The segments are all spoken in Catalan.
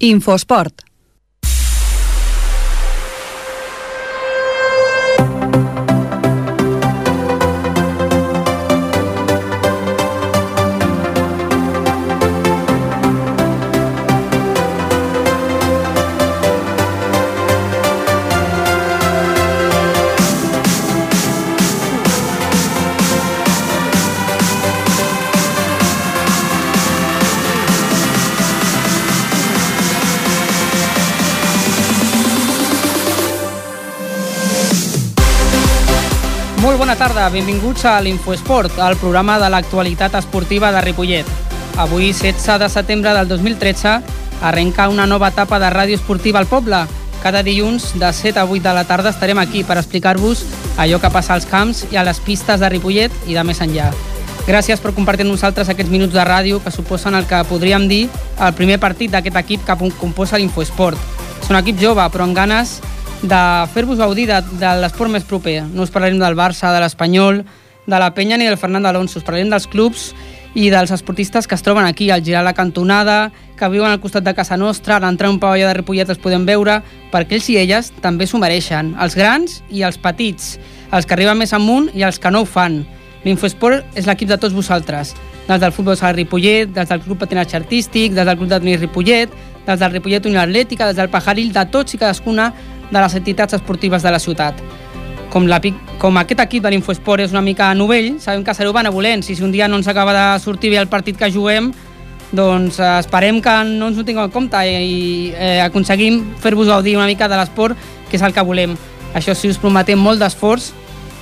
Infosport. Benvinguts a l'Infoesport, el programa de l'actualitat esportiva de Ripollet. Avui, 16 de setembre del 2013, arrenca una nova etapa de ràdio esportiva al poble. Cada dilluns, de 7 a 8 de la tarda, estarem aquí per explicar-vos allò que passa als camps i a les pistes de Ripollet i de més enllà. Gràcies per compartir amb nosaltres aquests minuts de ràdio que suposen el que podríem dir el primer partit d'aquest equip que composa l'Infoesport. És un equip jove, però amb ganes de fer-vos gaudir de, de l'esport més proper. No us parlarem del Barça, de l'Espanyol, de la Penya ni del Fernando Alonso. Us parlarem dels clubs i dels esportistes que es troben aquí, al girar la cantonada, que viuen al costat de casa nostra, a l'entrar un pavelló de Ripollet els podem veure, perquè ells i elles també s'ho mereixen, els grans i els petits, els que arriben més amunt i els que no ho fan. L'Infosport és l'equip de tots vosaltres, dels del futbol sala Ripollet, dels del club patinatge artístic, dels del club de Ripollet, dels del Ripollet Unió Atlètica, dels del Pajaril, de tots i cadascuna de les entitats esportives de la ciutat. Com, la, com aquest equip de l'Infoesport és una mica novell, sabem que sereu benevolents i si un dia no ens acaba de sortir bé el partit que juguem, doncs eh, esperem que no ens ho tingueu en compte i eh, aconseguim fer-vos gaudir una mica de l'esport, que és el que volem. Això sí, us prometem molt d'esforç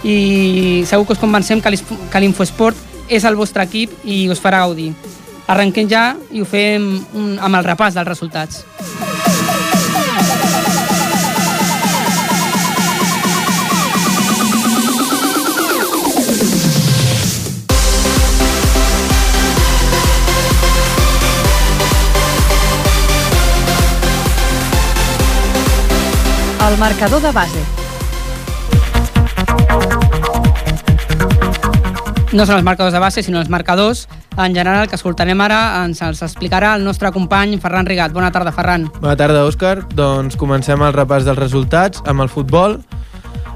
i segur que us convencem que l'Infoesport és el vostre equip i us farà gaudir. Arrenquem ja i ho fem amb el repàs dels resultats. El marcador de base. No són els marcadors de base, sinó els marcadors en general que escoltarem ara ens els explicarà el nostre company Ferran Rigat. Bona tarda, Ferran. Bona tarda, Òscar. Doncs comencem el repàs dels resultats amb el futbol.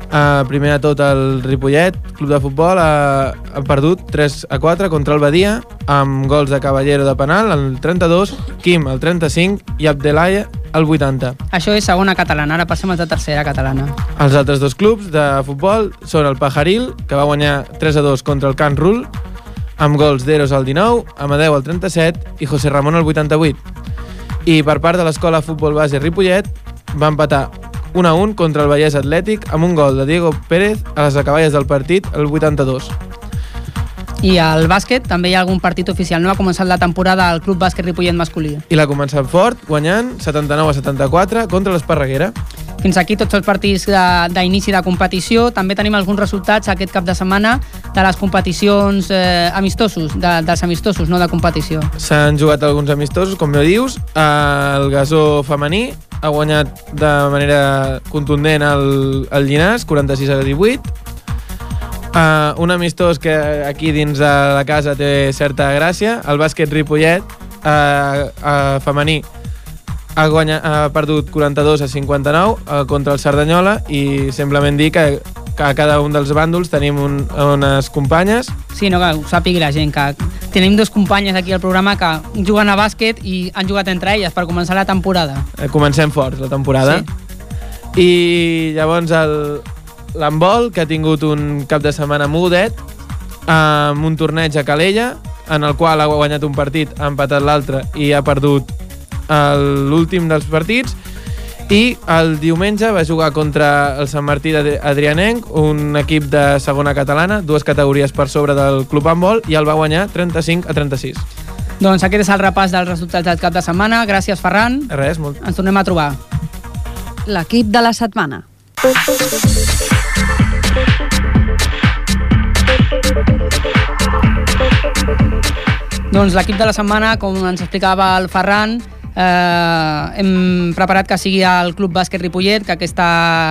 Uh, primer de tot el Ripollet, club de futbol, ha, ha perdut 3 a 4 contra el Badia, amb gols de Caballero de penal, el 32, Quim, el 35 i Abdelaya, el 80. Això és segona catalana, ara passem a la tercera catalana. Els altres dos clubs de futbol són el Pajaril, que va guanyar 3 a 2 contra el Can Rull, amb gols d'Eros al 19, Amadeu al 37 i José Ramon al 88. I per part de l'escola Futbol Base Ripollet, va empatar 1 a 1 contra el Vallès Atlètic amb un gol de Diego Pérez a les acaballes del partit, el 82. I al bàsquet també hi ha algun partit oficial. No ha començat la temporada al Club Bàsquet Ripollet masculí. I l'ha començat fort, guanyant 79 a 74 contra l'Esparreguera. Fins aquí tots els partits d'inici de, de competició. També tenim alguns resultats aquest cap de setmana de les competicions eh, amistosos, de, dels amistosos, no de competició. S'han jugat alguns amistosos, com ja dius. El gasó femení ha guanyat de manera contundent el, el Llinàs, 46 a 18. Uh, un amistós que aquí dins de la casa té certa gràcia, el bàsquet Ripollet, uh, uh, femení, ha, guanyat, ha perdut 42 a 59 uh, contra el Cerdanyola i simplement dir que, a cada un dels bàndols tenim un, unes companyes. Sí, no, que ho sàpigui la gent, que tenim dos companyes aquí al programa que juguen a bàsquet i han jugat entre elles per començar la temporada. Uh, comencem fort la temporada. Sí. I llavors l'handbol, que ha tingut un cap de setmana mogudet, amb un torneig a Calella, en el qual ha guanyat un partit, ha empatat l'altre i ha perdut l'últim dels partits, i el diumenge va jugar contra el Sant Martí d'Adrianenc, un equip de segona catalana, dues categories per sobre del club handbol, i el va guanyar 35 a 36. Doncs aquest és el repàs dels resultats del cap de setmana. Gràcies, Ferran. Res, molt. Ens tornem a trobar. L'equip de la setmana. Doncs l'equip de la setmana, com ens explicava el Ferran, eh, hem preparat que sigui el Club Bàsquet Ripollet, que aquesta,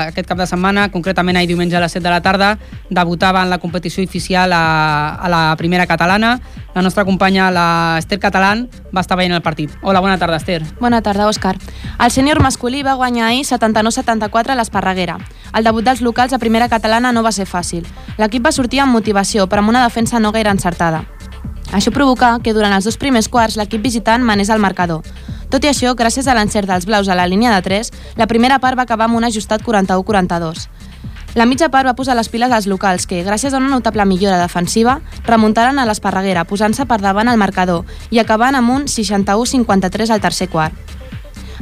aquest cap de setmana, concretament ahir diumenge a les 7 de la tarda, debutava en la competició oficial a, a la primera catalana. La nostra companya, la Esther Catalán, va estar veient el partit. Hola, bona tarda, Esther. Bona tarda, Òscar. El sènior masculí va guanyar ahir 79-74 a l'Esparreguera. El debut dels locals a primera catalana no va ser fàcil. L'equip va sortir amb motivació, però amb una defensa no gaire encertada. Això provocà que durant els dos primers quarts l'equip visitant manés el marcador. Tot i això, gràcies a l'encert dels blaus a la línia de 3, la primera part va acabar amb un ajustat 41-42. La mitja part va posar les piles als locals que, gràcies a una notable millora defensiva, remuntaren a l'Esparreguera, posant-se per davant el marcador i acabant amb un 61-53 al tercer quart.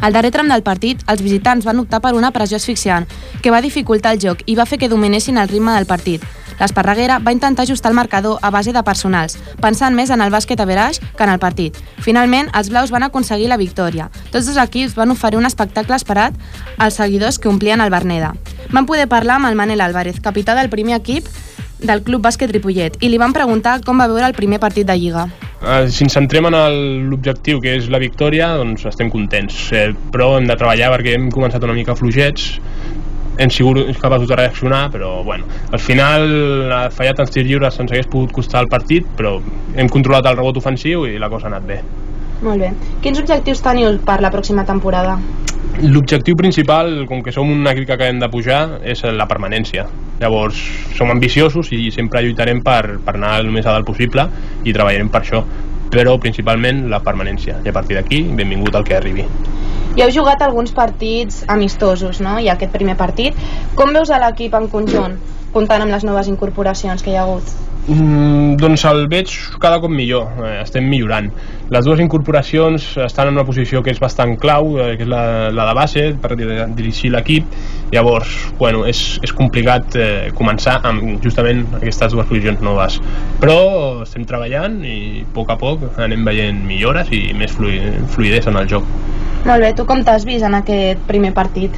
Al darrer tram del partit, els visitants van optar per una pressió asfixiant, que va dificultar el joc i va fer que dominessin el ritme del partit. L'Esparreguera va intentar ajustar el marcador a base de personals, pensant més en el bàsquet a veraix que en el partit. Finalment, els blaus van aconseguir la victòria. Tots dos equips van oferir un espectacle esperat als seguidors que omplien el Berneda. Van poder parlar amb el Manel Álvarez, capità del primer equip del Club Bàsquet Ripollet, i li van preguntar com va veure el primer partit de Lliga. Eh, si ens centrem en l'objectiu, que és la victòria, doncs estem contents. Eh, però hem de treballar perquè hem començat una mica fluixets, hem sigut capaços de reaccionar, però bueno, al final ha fallat tants tirs lliures ens hagués pogut costar el partit, però hem controlat el rebot ofensiu i la cosa ha anat bé. Molt bé. Quins objectius teniu per la pròxima temporada? L'objectiu principal, com que som un equip que acabem de pujar, és la permanència. Llavors, som ambiciosos i sempre lluitarem per, per anar el més a dalt possible i treballarem per això, però principalment la permanència. I a partir d'aquí, benvingut al que arribi. I heu jugat alguns partits amistosos, no? I aquest primer partit. Com veus a l'equip en conjunt, comptant amb les noves incorporacions que hi ha hagut? Mm, doncs el veig cada cop millor, eh, estem millorant. Les dues incorporacions estan en una posició que és bastant clau, eh, que és la, la de base, per dir- dirigir l'equip. Llavors, bueno, és, és complicat eh, començar amb justament aquestes dues posicions noves. Però estem treballant i a poc a poc anem veient millores i més flui, fluidesa en el joc. Molt bé, tu com t'has vist en aquest primer partit?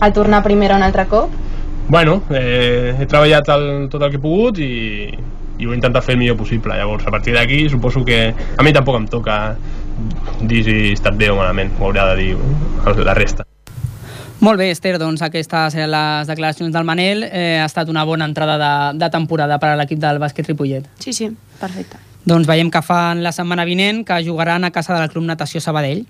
Al tornar a primera un altre cop? Bueno, eh, he treballat el, tot el que he pogut i, i ho he intentat fer el millor possible. Llavors, a partir d'aquí, suposo que a mi tampoc em toca dir si he estat bé o malament, ho haurà de dir la resta. Molt bé, Esther, doncs aquestes eren les declaracions del Manel. Eh, ha estat una bona entrada de, de temporada per a l'equip del bàsquet Ripollet. Sí, sí, perfecte. Doncs veiem que fan la setmana vinent que jugaran a casa del Club Natació Sabadell.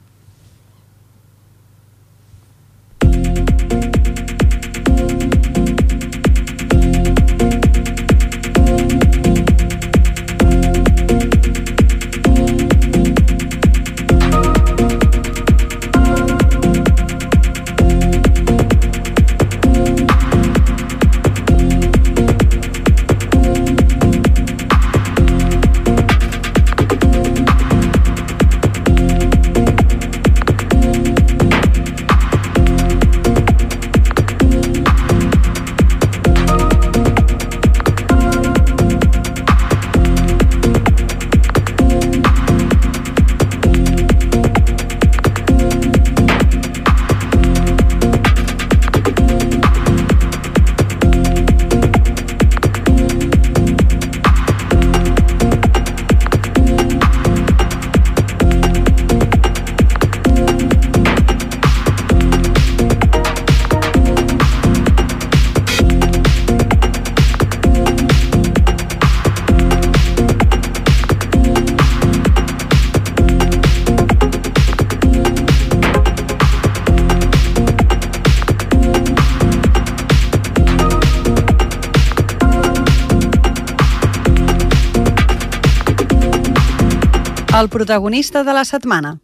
El protagonista de la setmana.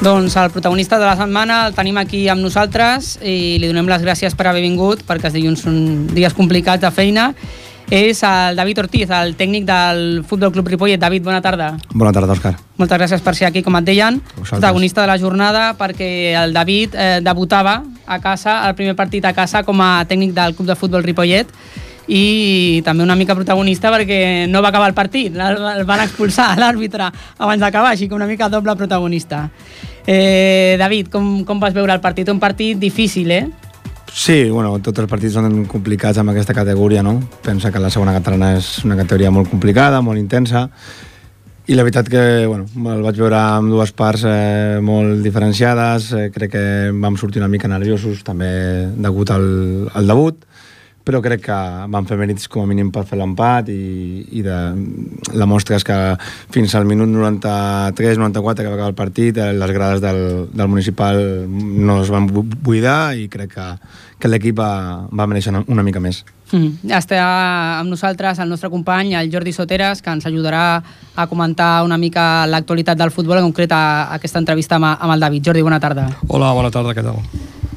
Doncs el protagonista de la setmana el tenim aquí amb nosaltres i li donem les gràcies per haver vingut perquè els dilluns són dies complicats de feina. És el David Ortiz, el tècnic del Futbol Club Ripollet. David, bona tarda. Bona tarda, Òscar. Moltes gràcies per ser aquí, com et deien, Vosaltres. protagonista de la jornada, perquè el David eh, debutava a casa, el primer partit a casa, com a tècnic del Club de Futbol Ripollet, i també una mica protagonista perquè no va acabar el partit, el, van expulsar l'àrbitre abans d'acabar, així que una mica doble protagonista. Eh, David, com, com vas veure el partit? Un partit difícil, eh? Sí, bueno, tots els partits són complicats amb aquesta categoria, no? Pensa que la segona catalana és una categoria molt complicada, molt intensa, i la veritat que bueno, el vaig veure amb dues parts eh, molt diferenciades, eh, crec que vam sortir una mica nerviosos també degut al, al debut, però crec que van fer mèrits com a mínim per fer l'empat i, i de, la mostra és que fins al minut 93-94 que va acabar el partit eh, les grades del, del municipal no es van buidar i crec que, que l'equip va, va mereixer una mica més. Mm. Està amb nosaltres el nostre company, el Jordi Soteres, que ens ajudarà a comentar una mica l'actualitat del futbol, en concret a, a aquesta entrevista amb, amb el David. Jordi, bona tarda. Hola, bona tarda, què tal?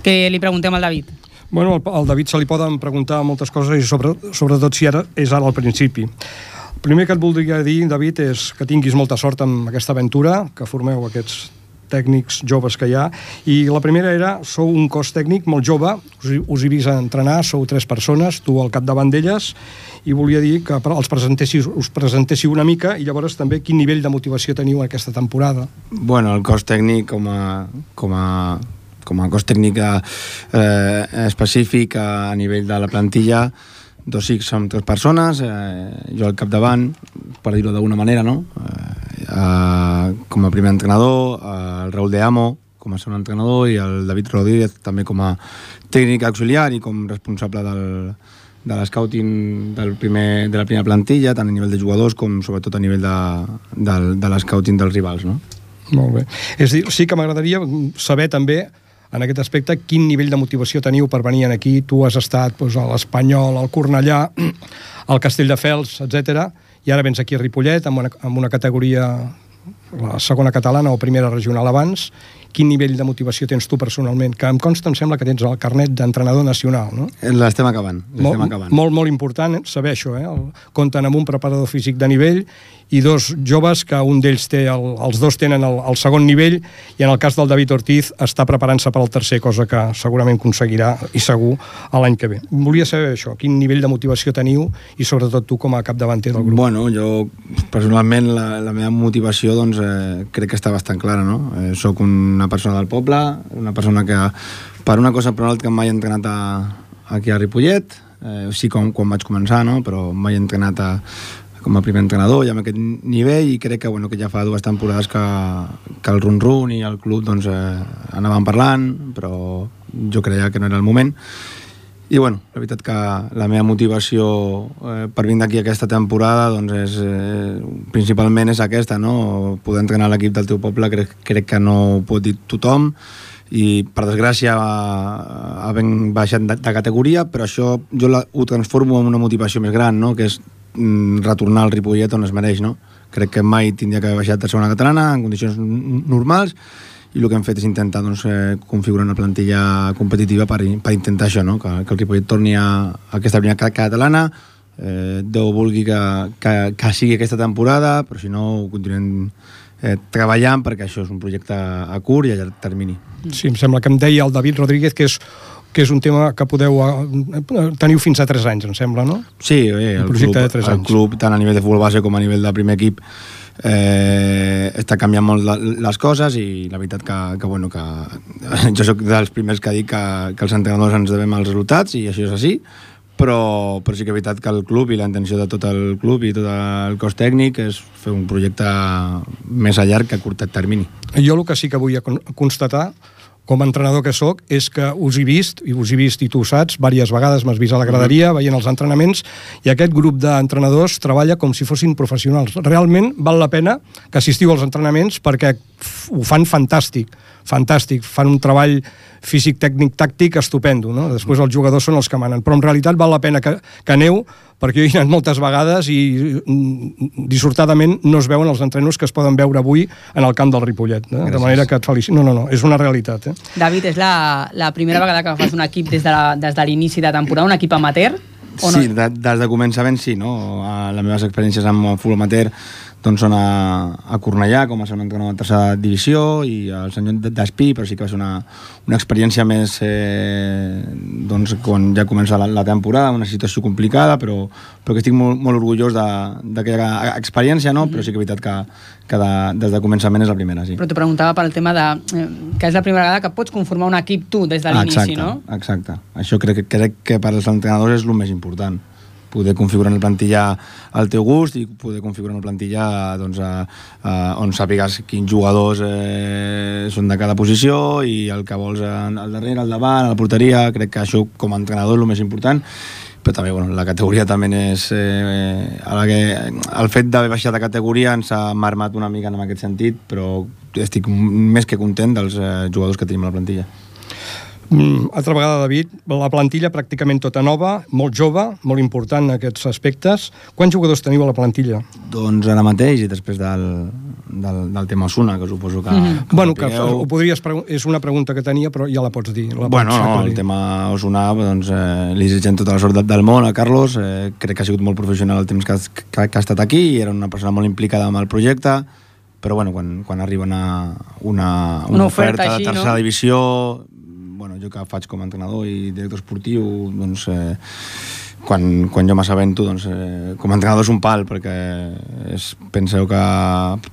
Què li preguntem al David? Bueno, al, David se li poden preguntar moltes coses i sobre, sobretot si ara és ara al principi. El primer que et voldria dir, David, és que tinguis molta sort amb aquesta aventura, que formeu aquests tècnics joves que hi ha, i la primera era, sou un cos tècnic molt jove, us, us he vist entrenar, sou tres persones, tu al capdavant d'elles, i volia dir que els presentéssiu, us presentéssiu una mica i llavors també quin nivell de motivació teniu en aquesta temporada. Bueno, el cos tècnic com a, com a com a cos tècnic eh, específic a nivell de la plantilla dos sí som tres persones eh, jo al capdavant per dir-ho d'alguna manera no? eh, eh, com a primer entrenador eh, el Raúl de Amo com a segon entrenador i el David Rodríguez també com a tècnic auxiliar i com responsable del, de l'escouting del primer, de la primera plantilla, tant a nivell de jugadors com sobretot a nivell de, de, de l'escouting dels rivals, no? Molt bé. És dir, sí que m'agradaria saber també en aquest aspecte, quin nivell de motivació teniu per venir aquí? Tu has estat doncs, a l'Espanyol, al Cornellà, al Castelldefels, etc. i ara vens aquí a Ripollet amb una, amb una categoria la segona catalana o primera regional abans, quin nivell de motivació tens tu personalment? Que em consta, em sembla que tens el carnet d'entrenador nacional, no? L'estem acabant, l'estem acabant. Molt, molt important saber això, eh? El, compten amb un preparador físic de nivell i dos joves que un d'ells té, el, els dos tenen el, el segon nivell i en el cas del David Ortiz està preparant-se per al tercer, cosa que segurament aconseguirà i segur a l'any que ve. Volia saber això, quin nivell de motivació teniu i sobretot tu com a capdavanter del grup. Bueno, jo personalment la, la meva motivació doncs, eh, crec que està bastant clara, no? Eh, soc una persona del poble, una persona que per una cosa per una mai he entrenat a, aquí a Ripollet, eh, sí com quan vaig començar, no? però mai he entrenat a, com a primer entrenador i amb aquest nivell i crec que, bueno, que ja fa dues temporades que, que el run-run i el club doncs, eh, anaven parlant però jo creia que no era el moment i bueno, la veritat que la meva motivació eh, per vindre aquí aquesta temporada doncs és, eh, principalment és aquesta, no? poder entrenar l'equip del teu poble crec, crec que no ho pot dir tothom i per desgràcia havent baixat de, de categoria però això jo la, ho transformo en una motivació més gran no? que és retornar al Ripollet on es mereix, no? Crec que mai tindria que haver baixat a segona catalana en condicions normals i el que hem fet és intentar doncs, eh, configurar una plantilla competitiva per, per intentar això, no? que, que el Ripollet torni a, a aquesta primera catalana eh, Déu vulgui que, que, que sigui aquesta temporada però si no ho continuem eh, treballant perquè això és un projecte a curt i a llarg termini. Sí, em sembla que em deia el David Rodríguez que és que és un tema que podeu... Eh, teniu fins a 3 anys, em sembla, no? Sí, eh, el, projecte club, de 3 el anys. club, tant a nivell de futbol base com a nivell de primer equip, eh, està canviant molt les coses i la veritat que, que, bueno, que jo sóc dels primers que dic que, que els entrenadors ens devem els resultats i això és així, però, però sí que és veritat que el club i la intenció de tot el club i tot el cos tècnic és fer un projecte més a llarg que a curt termini. Jo el que sí que vull constatar com a entrenador que sóc, és que us he vist, i us he vist i tu ho saps, diverses vegades m'has vist a la graderia, mm-hmm. veient els entrenaments, i aquest grup d'entrenadors treballa com si fossin professionals. Realment val la pena que assistiu als entrenaments perquè ho fan fantàstic, fantàstic, fan un treball físic, tècnic, tàctic estupendo, no? Després els jugadors són els que manen, però en realitat val la pena que, que aneu perquè jo he anat moltes vegades i mm, dissortadament no es veuen els entrenos que es poden veure avui en el camp del Ripollet. Eh? De manera que et felicito. No, no, no, és una realitat. Eh? David, és la, la primera vegada que fas un equip des de l'inici de, de temporada, un equip amateur? O no? Sí, de, des de començament sí, no? A les meves experiències amb el futbol amateur doncs són a, a Cornellà com a segon entrenador de tercera divisió i el senyor Despí, però sí que va ser una, una experiència més eh, doncs quan ja comença la, la temporada, una situació complicada, però, però que estic molt, molt orgullós d'aquella experiència, no? però sí que és veritat que, que de, des de començament és la primera, sí. Però t'ho preguntava per el tema de... Eh, que és la primera vegada que pots conformar un equip tu des de l'inici, no? Exacte, això crec, crec que per als entrenadors és el més important poder configurar una plantilla al teu gust i poder configurar una plantilla doncs, a, a, on sàpigues quins jugadors eh, són de cada posició i el que vols al darrere, al davant, a la porteria, crec que això com a entrenador és el més important. Però també bueno, la categoria també és eh, a la que, el fet d'haver baixat de categoria ens ha marmat una mica en aquest sentit però estic més que content dels eh, jugadors que tenim a la plantilla altra vegada, David, la plantilla pràcticament tota nova, molt jove, molt important en aquests aspectes. Quants jugadors teniu a la plantilla? Doncs ara mateix, i després del, del, del tema Osuna, que suposo que... Mm -hmm. que bueno, que ho podries és una pregunta que tenia, però ja la pots dir. La bueno, no, el tema Osuna, doncs, eh, li desitgem tota la sort del món a Carlos. Eh, crec que ha sigut molt professional el temps que, que, que ha estat aquí, i era una persona molt implicada amb el projecte, però bueno, quan, quan arriba una, una, una, una oferta, oferta així, de tercera no? divisió bueno, jo que faig com a entrenador i director esportiu, doncs, eh, quan, quan jo m'assabento, doncs, eh, com a entrenador és un pal, perquè és, penseu, que,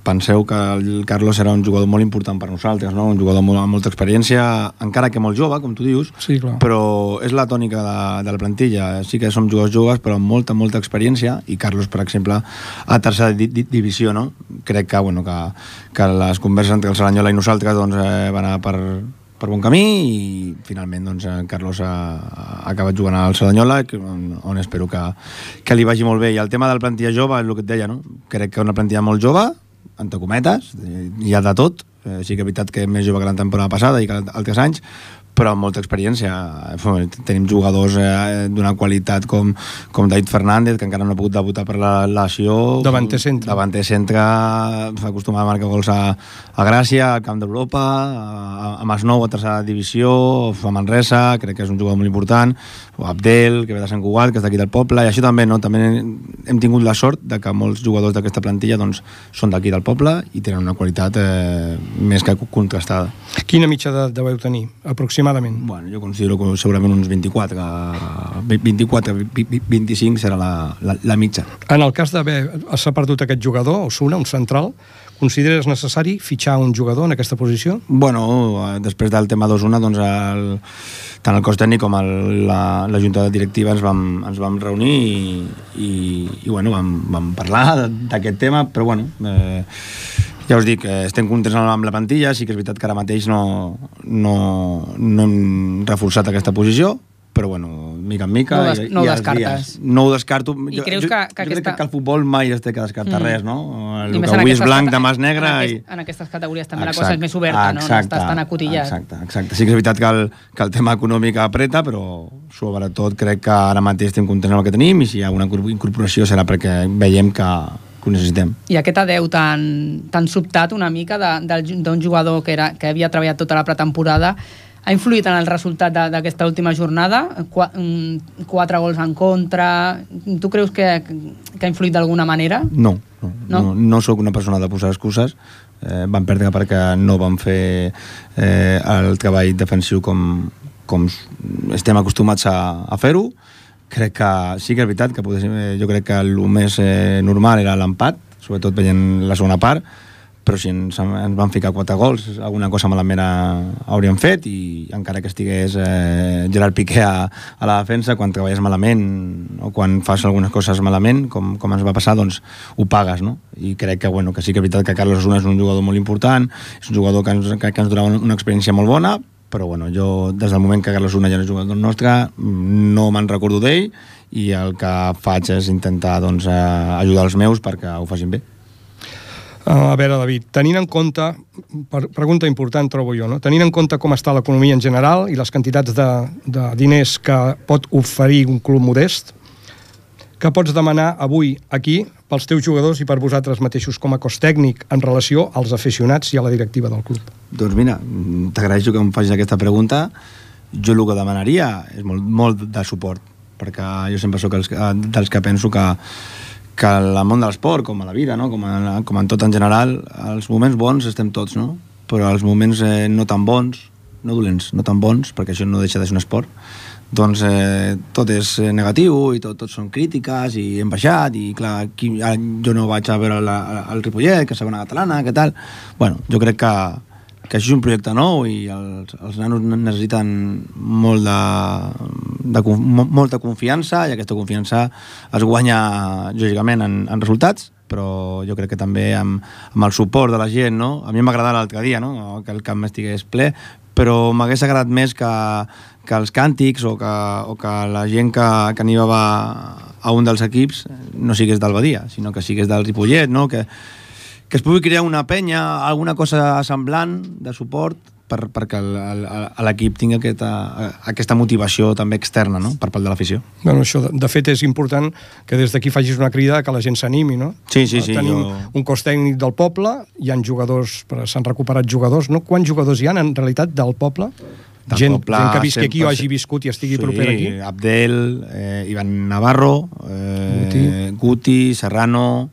penseu que el Carlos serà un jugador molt important per nosaltres, no? un jugador molt, amb molta experiència, encara que molt jove, com tu dius, sí, clar. però és la tònica de, de la plantilla. Sí que som jugadors joves, però amb molta, molta experiència, i Carlos, per exemple, a tercera di di divisió, no? Crec que, bueno, que, que les converses entre el Saranyola i nosaltres doncs, eh, van anar per, per bon camí i finalment doncs, Carlos ha, ha acabat jugant al Cerdanyola on, on espero que, que li vagi molt bé i el tema del plantilla jove és el que et deia no? crec que una plantilla molt jove entre cometes, hi ha de tot eh, sí que és veritat que és més jove que la temporada passada i que altres anys però amb molta experiència. Tenim jugadors eh, d'una qualitat com, com David Fernández, que encara no ha pogut debutar per la lesió. Davanter centre. Davanter centre, acostumat a marcar gols a, a Gràcia, al Camp d'Europa, a, a Masnou, a tercera divisió, a Manresa, crec que és un jugador molt important, o Abdel, que ve de Sant Cugat, que és d'aquí del poble, i això també, no? També hem tingut la sort de que molts jugadors d'aquesta plantilla doncs, són d'aquí del poble i tenen una qualitat eh, més que contrastada. Quina mitja de deveu tenir, aproximadament? aproximadament? Bueno, jo considero que segurament uns 24, que 24, 25 serà la, la, la mitja. En el cas d'haver s'ha perdut aquest jugador, Osuna, un central, consideres necessari fitxar un jugador en aquesta posició? Bueno, després del tema d'Osuna, doncs el, tant el cos tècnic com el, la, la junta directiva ens vam, ens vam reunir i, i, i bueno, vam, vam parlar d'aquest tema, però bueno, eh, ja us dic, eh, estem contents amb la plantilla, sí que és veritat que ara mateix no, no, no hem reforçat aquesta posició, però bueno, mica en mica... No, des, no ho descartes. Dies. No ho descarto. I jo, creus que, que jo aquesta... crec que el futbol mai es té que descartar mm. res, no? El I que avui és blanc, demà és negre... En, aquest, i... en aquestes categories també exacte, la cosa és més oberta, exacte, no? No estàs tan acotillat. Exacte, exacte. Sí que és veritat que el, que el tema econòmic apreta, però sobretot crec que ara mateix estem contents amb el que tenim i si hi ha una incorporació serà perquè veiem que, que ho necessitem. I aquest adeu tan, tan sobtat una mica d'un jugador que, era, que havia treballat tota la pretemporada ha influït en el resultat d'aquesta última jornada? Qu mm, quatre gols en contra... Tu creus que, que ha influït d'alguna manera? No, no, no, no, no sóc una persona de posar excuses. Eh, van perdre perquè no van fer eh, el treball defensiu com, com estem acostumats a, a fer-ho crec que sí que és veritat que poder, eh, jo crec que el més eh, normal era l'empat, sobretot veient la segona part, però si ens, ens van ficar quatre gols, alguna cosa malament hauríem fet i encara que estigués eh, Gerard Piqué a, a la defensa, quan treballes malament o quan fas algunes coses malament, com, com ens va passar, doncs ho pagues, no? I crec que, bueno, que sí que és veritat que Carlos Osuna és un jugador molt important, és un jugador que ens, que, que ens donava una experiència molt bona, però bueno, jo des del moment que Carlos Una ja no és jugador nostre no me'n recordo d'ell i el que faig és intentar doncs, eh, ajudar els meus perquè ho facin bé a veure, David, tenint en compte, per, pregunta important trobo jo, no? tenint en compte com està l'economia en general i les quantitats de, de diners que pot oferir un club modest, que pots demanar avui aquí pels teus jugadors i per vosaltres mateixos com a cos tècnic en relació als aficionats i a la directiva del club? Doncs mira, t'agraeixo que em facis aquesta pregunta. Jo el que demanaria és molt, molt de suport, perquè jo sempre sóc els, dels que penso que, que al món de l'esport, com a la vida, no? com, a, com en tot en general, els moments bons estem tots, no? però els moments eh, no tan bons, no dolents, no tan bons, perquè això no deixa de ser un esport, doncs eh, tot és eh, negatiu i tot, tot són crítiques i hem baixat i clar, aquí, ara jo no vaig a veure la, el Ripollet, que és segona catalana, què tal bueno, jo crec que, que això és un projecte nou i els, els nanos necessiten molt de, de, mo- molta confiança i aquesta confiança es guanya lògicament en, en resultats però jo crec que també amb, amb el suport de la gent, no? A mi m'agrada l'altre dia, no? Que el camp estigués ple, però m'hagués agradat més que, que els càntics o que, o que la gent que, que animava a un dels equips no sigués del Badia, sinó que sigués del Ripollet, no? Que, que es pugui crear una penya, alguna cosa semblant de suport per, perquè l'equip tingui aquesta, aquesta motivació també externa no? per part de l'afició. Bueno, això, de, de fet, és important que des d'aquí facis una crida que la gent s'animi, no? Sí, sí, sí, Tenim jo- un cos tècnic del poble, hi han jugadors, s'han recuperat jugadors, no? Quants jugadors hi han, en realitat, del poble? Del gent, poble, gent que visqui aquí o 100%. hagi viscut i estigui sí, proper aquí? Abdel, eh, Ivan Navarro, eh, Guti. Guti, Serrano,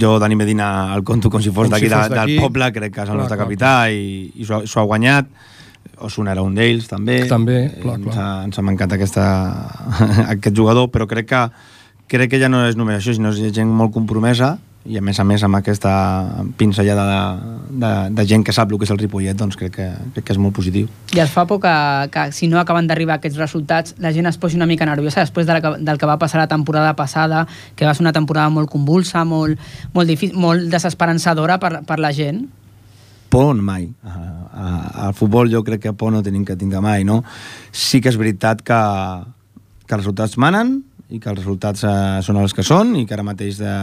jo Dani Medina el conto com si fos d'aquí si de, del poble, crec que és el Clar, nostre clar, capità i, i s'ho ha guanyat. Osuna era un d'ells també. També, Eh, clar, ens, clar. ha, ens ha mancat aquesta, aquest jugador però crec que crec que ja no és només això, sinó que és gent molt compromesa i a més a més amb aquesta pinzellada de, de, de gent que sap el que és el Ripollet doncs crec que, crec que és molt positiu I es fa por que, que si no acaben d'arribar aquests resultats, la gent es posi una mica nerviosa després de la, del que va passar la temporada passada, que va ser una temporada molt convulsa, molt, molt, difícil, molt desesperançadora per, per la gent. por mai. A, a, al futbol jo crec que por no tenim que tinguem mai, no? Sí que és veritat que, que els resultats manen i que els resultats eh, són els que són i que ara mateix eh,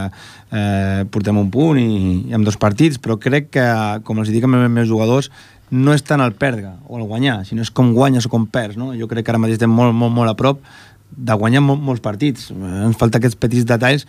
eh, portem un punt i, i amb dos partits, però crec que, com els dic els meus jugadors, no és tant el perdre o el guanyar, sinó és com guanyes o com perds, no? Jo crec que ara mateix estem molt, molt, molt a prop de guanyar molt, molts partits. Ens falta aquests petits detalls,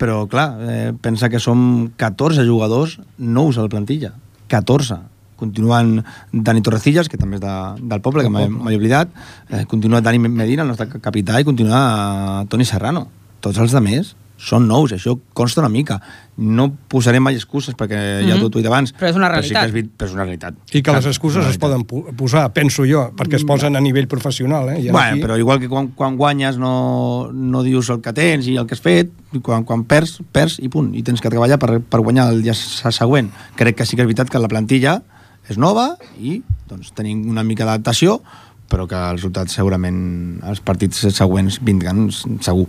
però clar, eh, pensa que som 14 jugadors nous a la plantilla. 14 continuen Dani Torrecillas, que també és de, del poble, que m'he oblidat, eh, continua Dani Medina, el nostre capità, i continua eh, Toni Serrano. Tots els de més són nous, això consta una mica. No posaré mai excuses perquè mm -hmm. ja t'ho he dit abans. Però és una Però, sí que realitat. és, però és una realitat. I que les excuses es poden posar, penso jo, perquè es posen a nivell professional. Eh? I Bueno, aquí- però igual que quan, quan guanyes no, no dius el que tens i el que has fet, i quan, quan perds, perds i punt. I tens que treballar per, per guanyar el dia se- següent. Crec que sí que és veritat que la plantilla és nova i doncs, tenim una mica d'adaptació, però que els resultats segurament els partits següents vindran segur.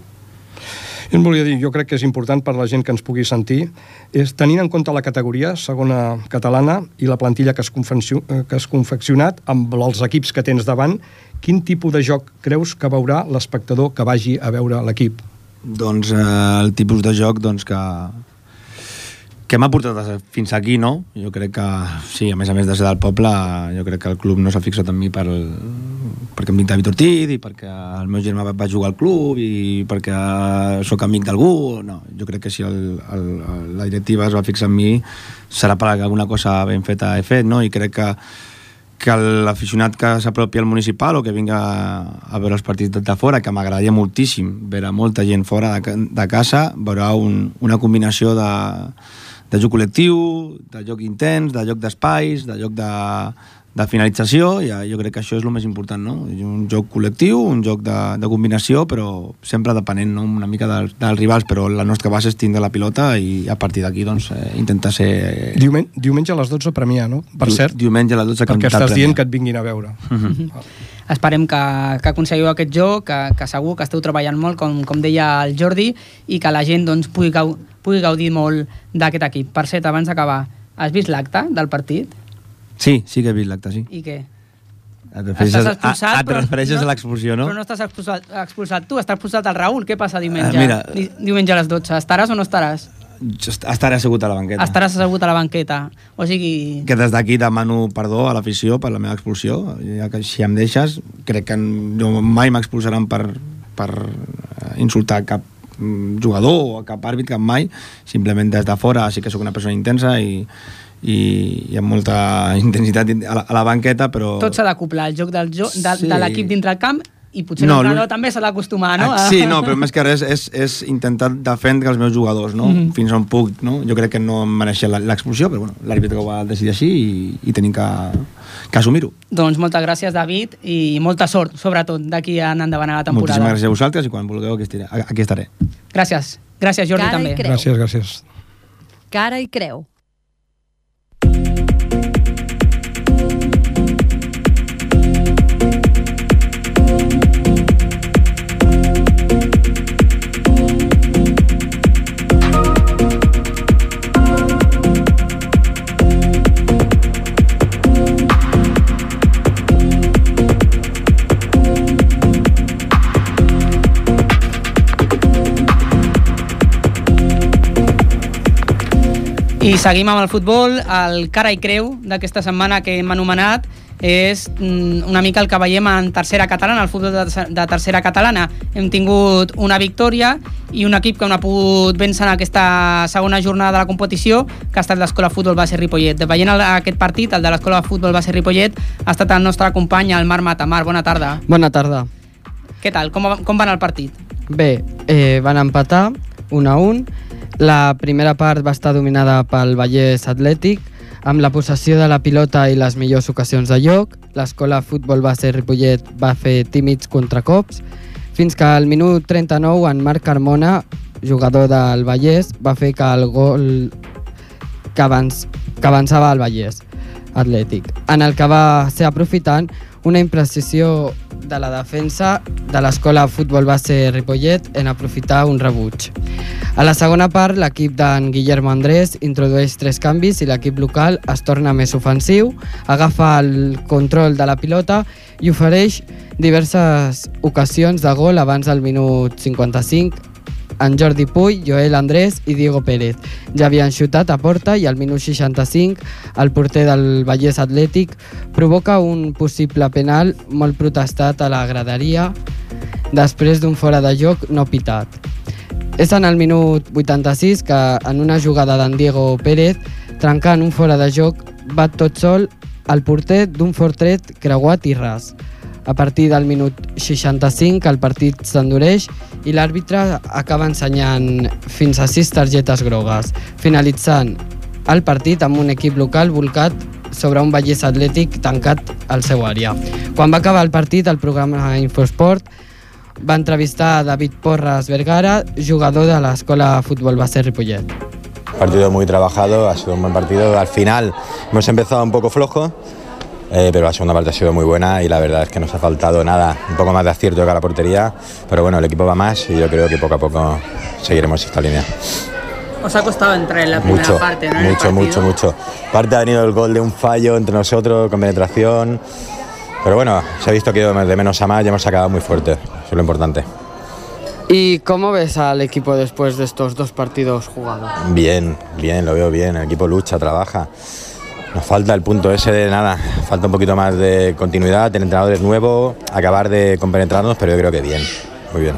Jo em volia dir, jo crec que és important per la gent que ens pugui sentir, és tenint en compte la categoria segona catalana i la plantilla que has, eh, que has confeccionat amb els equips que tens davant, quin tipus de joc creus que veurà l'espectador que vagi a veure l'equip? Doncs eh, el tipus de joc doncs, que, que m'ha portat fins aquí, no? Jo crec que, sí, a més a més de ser del poble, jo crec que el club no s'ha fixat en mi per, perquè em dic David Ortiz i perquè el meu germà va, jugar al club i perquè sóc amic d'algú. No, jo crec que si el, el, la directiva es va fixar en mi serà per alguna cosa ben feta he fet, no? I crec que que l'aficionat que s'apropi al municipal o que vinga a veure els partits de, fora, que m'agradaria moltíssim veure molta gent fora de, de casa, veurà un, una combinació de, de joc col·lectiu, de joc intens, de joc d'espais, de joc de, de finalització, i eh, jo crec que això és el més important, no? Un joc col·lectiu, un joc de, de combinació, però sempre depenent no? una mica dels, dels rivals, però la nostra base és tindre la pilota i a partir d'aquí doncs, eh, intentar ser... Diumenge, diumenge a les 12 a Premià, no? Per Diu- cert, diumenge a les 12 perquè estàs dient que et vinguin a veure. Esperem que, que aconseguiu aquest joc, que, que segur que esteu treballant molt, com, com deia el Jordi, i que la gent doncs, pugui, gau, pugui gaudir molt d'aquest equip. Per cert, abans d'acabar, has vist l'acte del partit? Sí, sí que he vist l'acte, sí. I què? Et refereixes, Estàs expulsat, a, et però refereixes a l'expulsió, no? Però no estàs expulsat, expulsat tu, està expulsat el Raül. Què passa diumenge? Ah, mira. Di, diumenge a les 12. Estaràs o no estaràs? Estaré assegut a la banqueta. Estaràs assegut a la banqueta. O sigui... Que des d'aquí demano perdó a l'afició per la meva expulsió. Ja que si em deixes, crec que no, mai m'expulsaran per, per eh, insultar cap mm, jugador o cap àrbit, cap mai. Simplement des de fora sí que sóc una persona intensa i, i, i amb molta intensitat a la, a la banqueta, però... Tot s'ha d'acoplar, el joc del jo, de, Sí. de l'equip dintre el camp i potser No, l'entrenador també s'ha d'acostumar, no? Ah, Sí, no, però més que res és, és intentar defendre els meus jugadors, no? Mhm. Fins on puc, no? Jo crec que no em mereixia la- l'expulsió, però bueno, l'àrbitre ho va decidir així i, i tenim que, que assumir-ho. Doncs moltes gràcies, David, i molta sort, sobretot, d'aquí en endavant a la temporada. Moltíssimes gràcies a vosaltres i quan vulgueu aquí estaré. Aquí estaré. Gràcies. Gràcies, Jordi, Cara també. Gràcies, gràcies. Cara i creu. I seguim amb el futbol. El cara i creu d'aquesta setmana que hem anomenat és mm, una mica el que veiem en tercera catalana, el futbol de, tercera catalana. Hem tingut una victòria i un equip que no ha pogut vèncer en aquesta segona jornada de la competició, que ha estat l'Escola Futbol Base Ripollet. Veient el, aquest partit, el de l'Escola Futbol Base Ripollet, ha estat el nostre company, el Marc Matamar. Bona tarda. Bona tarda. Què tal? Com, com va anar el partit? Bé, eh, van empatar 1 a 1. La primera part va estar dominada pel Vallès Atlètic, amb la possessió de la pilota i les millors ocasions de lloc. L'escola futbol base Ripollet va fer tímids contracops, fins que al minut 39 en Marc Carmona, jugador del Vallès, va fer que el gol que, avanç, que avançava al Vallès Atlètic, en el que va ser aprofitant una imprecisió de la defensa de l'escola futbol base Ripollet en aprofitar un rebuig. A la segona part, l'equip d'en Guillermo Andrés introdueix tres canvis i l'equip local es torna més ofensiu, agafa el control de la pilota i ofereix diverses ocasions de gol abans del minut 55 en Jordi Puy, Joel Andrés i Diego Pérez. Ja havien xutat a porta i al minut 65 el porter del Vallès Atlètic provoca un possible penal molt protestat a la graderia després d'un fora de joc no pitat. És en el minut 86 que en una jugada d'en Diego Pérez trencant un fora de joc va tot sol el porter d'un fort tret creuat i ras. A partir del minut 65 el partit s'endureix i l'àrbitre acaba ensenyant fins a sis targetes grogues, finalitzant el partit amb un equip local volcat sobre un Vallès Atlètic tancat al seu àrea. Quan va acabar el partit, el programa Infosport va entrevistar a David Porras Vergara, jugador de l'escola Futbol Base Ripollet. Partido muy trabajado, ha sido un buen partido. Al final hemos empezado un poco flojo, eh, pero la segunda parte ha sido muy buena y la verdad es que nos ha faltado nada, un poco más de acierto que a la portería, pero bueno, el equipo va más y yo creo que poco a poco seguiremos esta línea. Os ha costado entrar en la primera Mucho, parte, ¿no? Mucho, mucho, mucho. Parte ha venido el gol de un fallo entre nosotros con penetración, pero bueno, se ha visto que de menos a más y hemos acabado muy fuerte, eso es lo importante. ¿Y cómo ves al equipo después de estos dos partidos jugados? Bien, bien, lo veo bien. El equipo lucha, trabaja. Nos falta el punto ese de nada. Falta un poquito más de continuidad, el entrenador es nuevo, acabar de compenetrarnos, pero yo creo que bien, muy bien.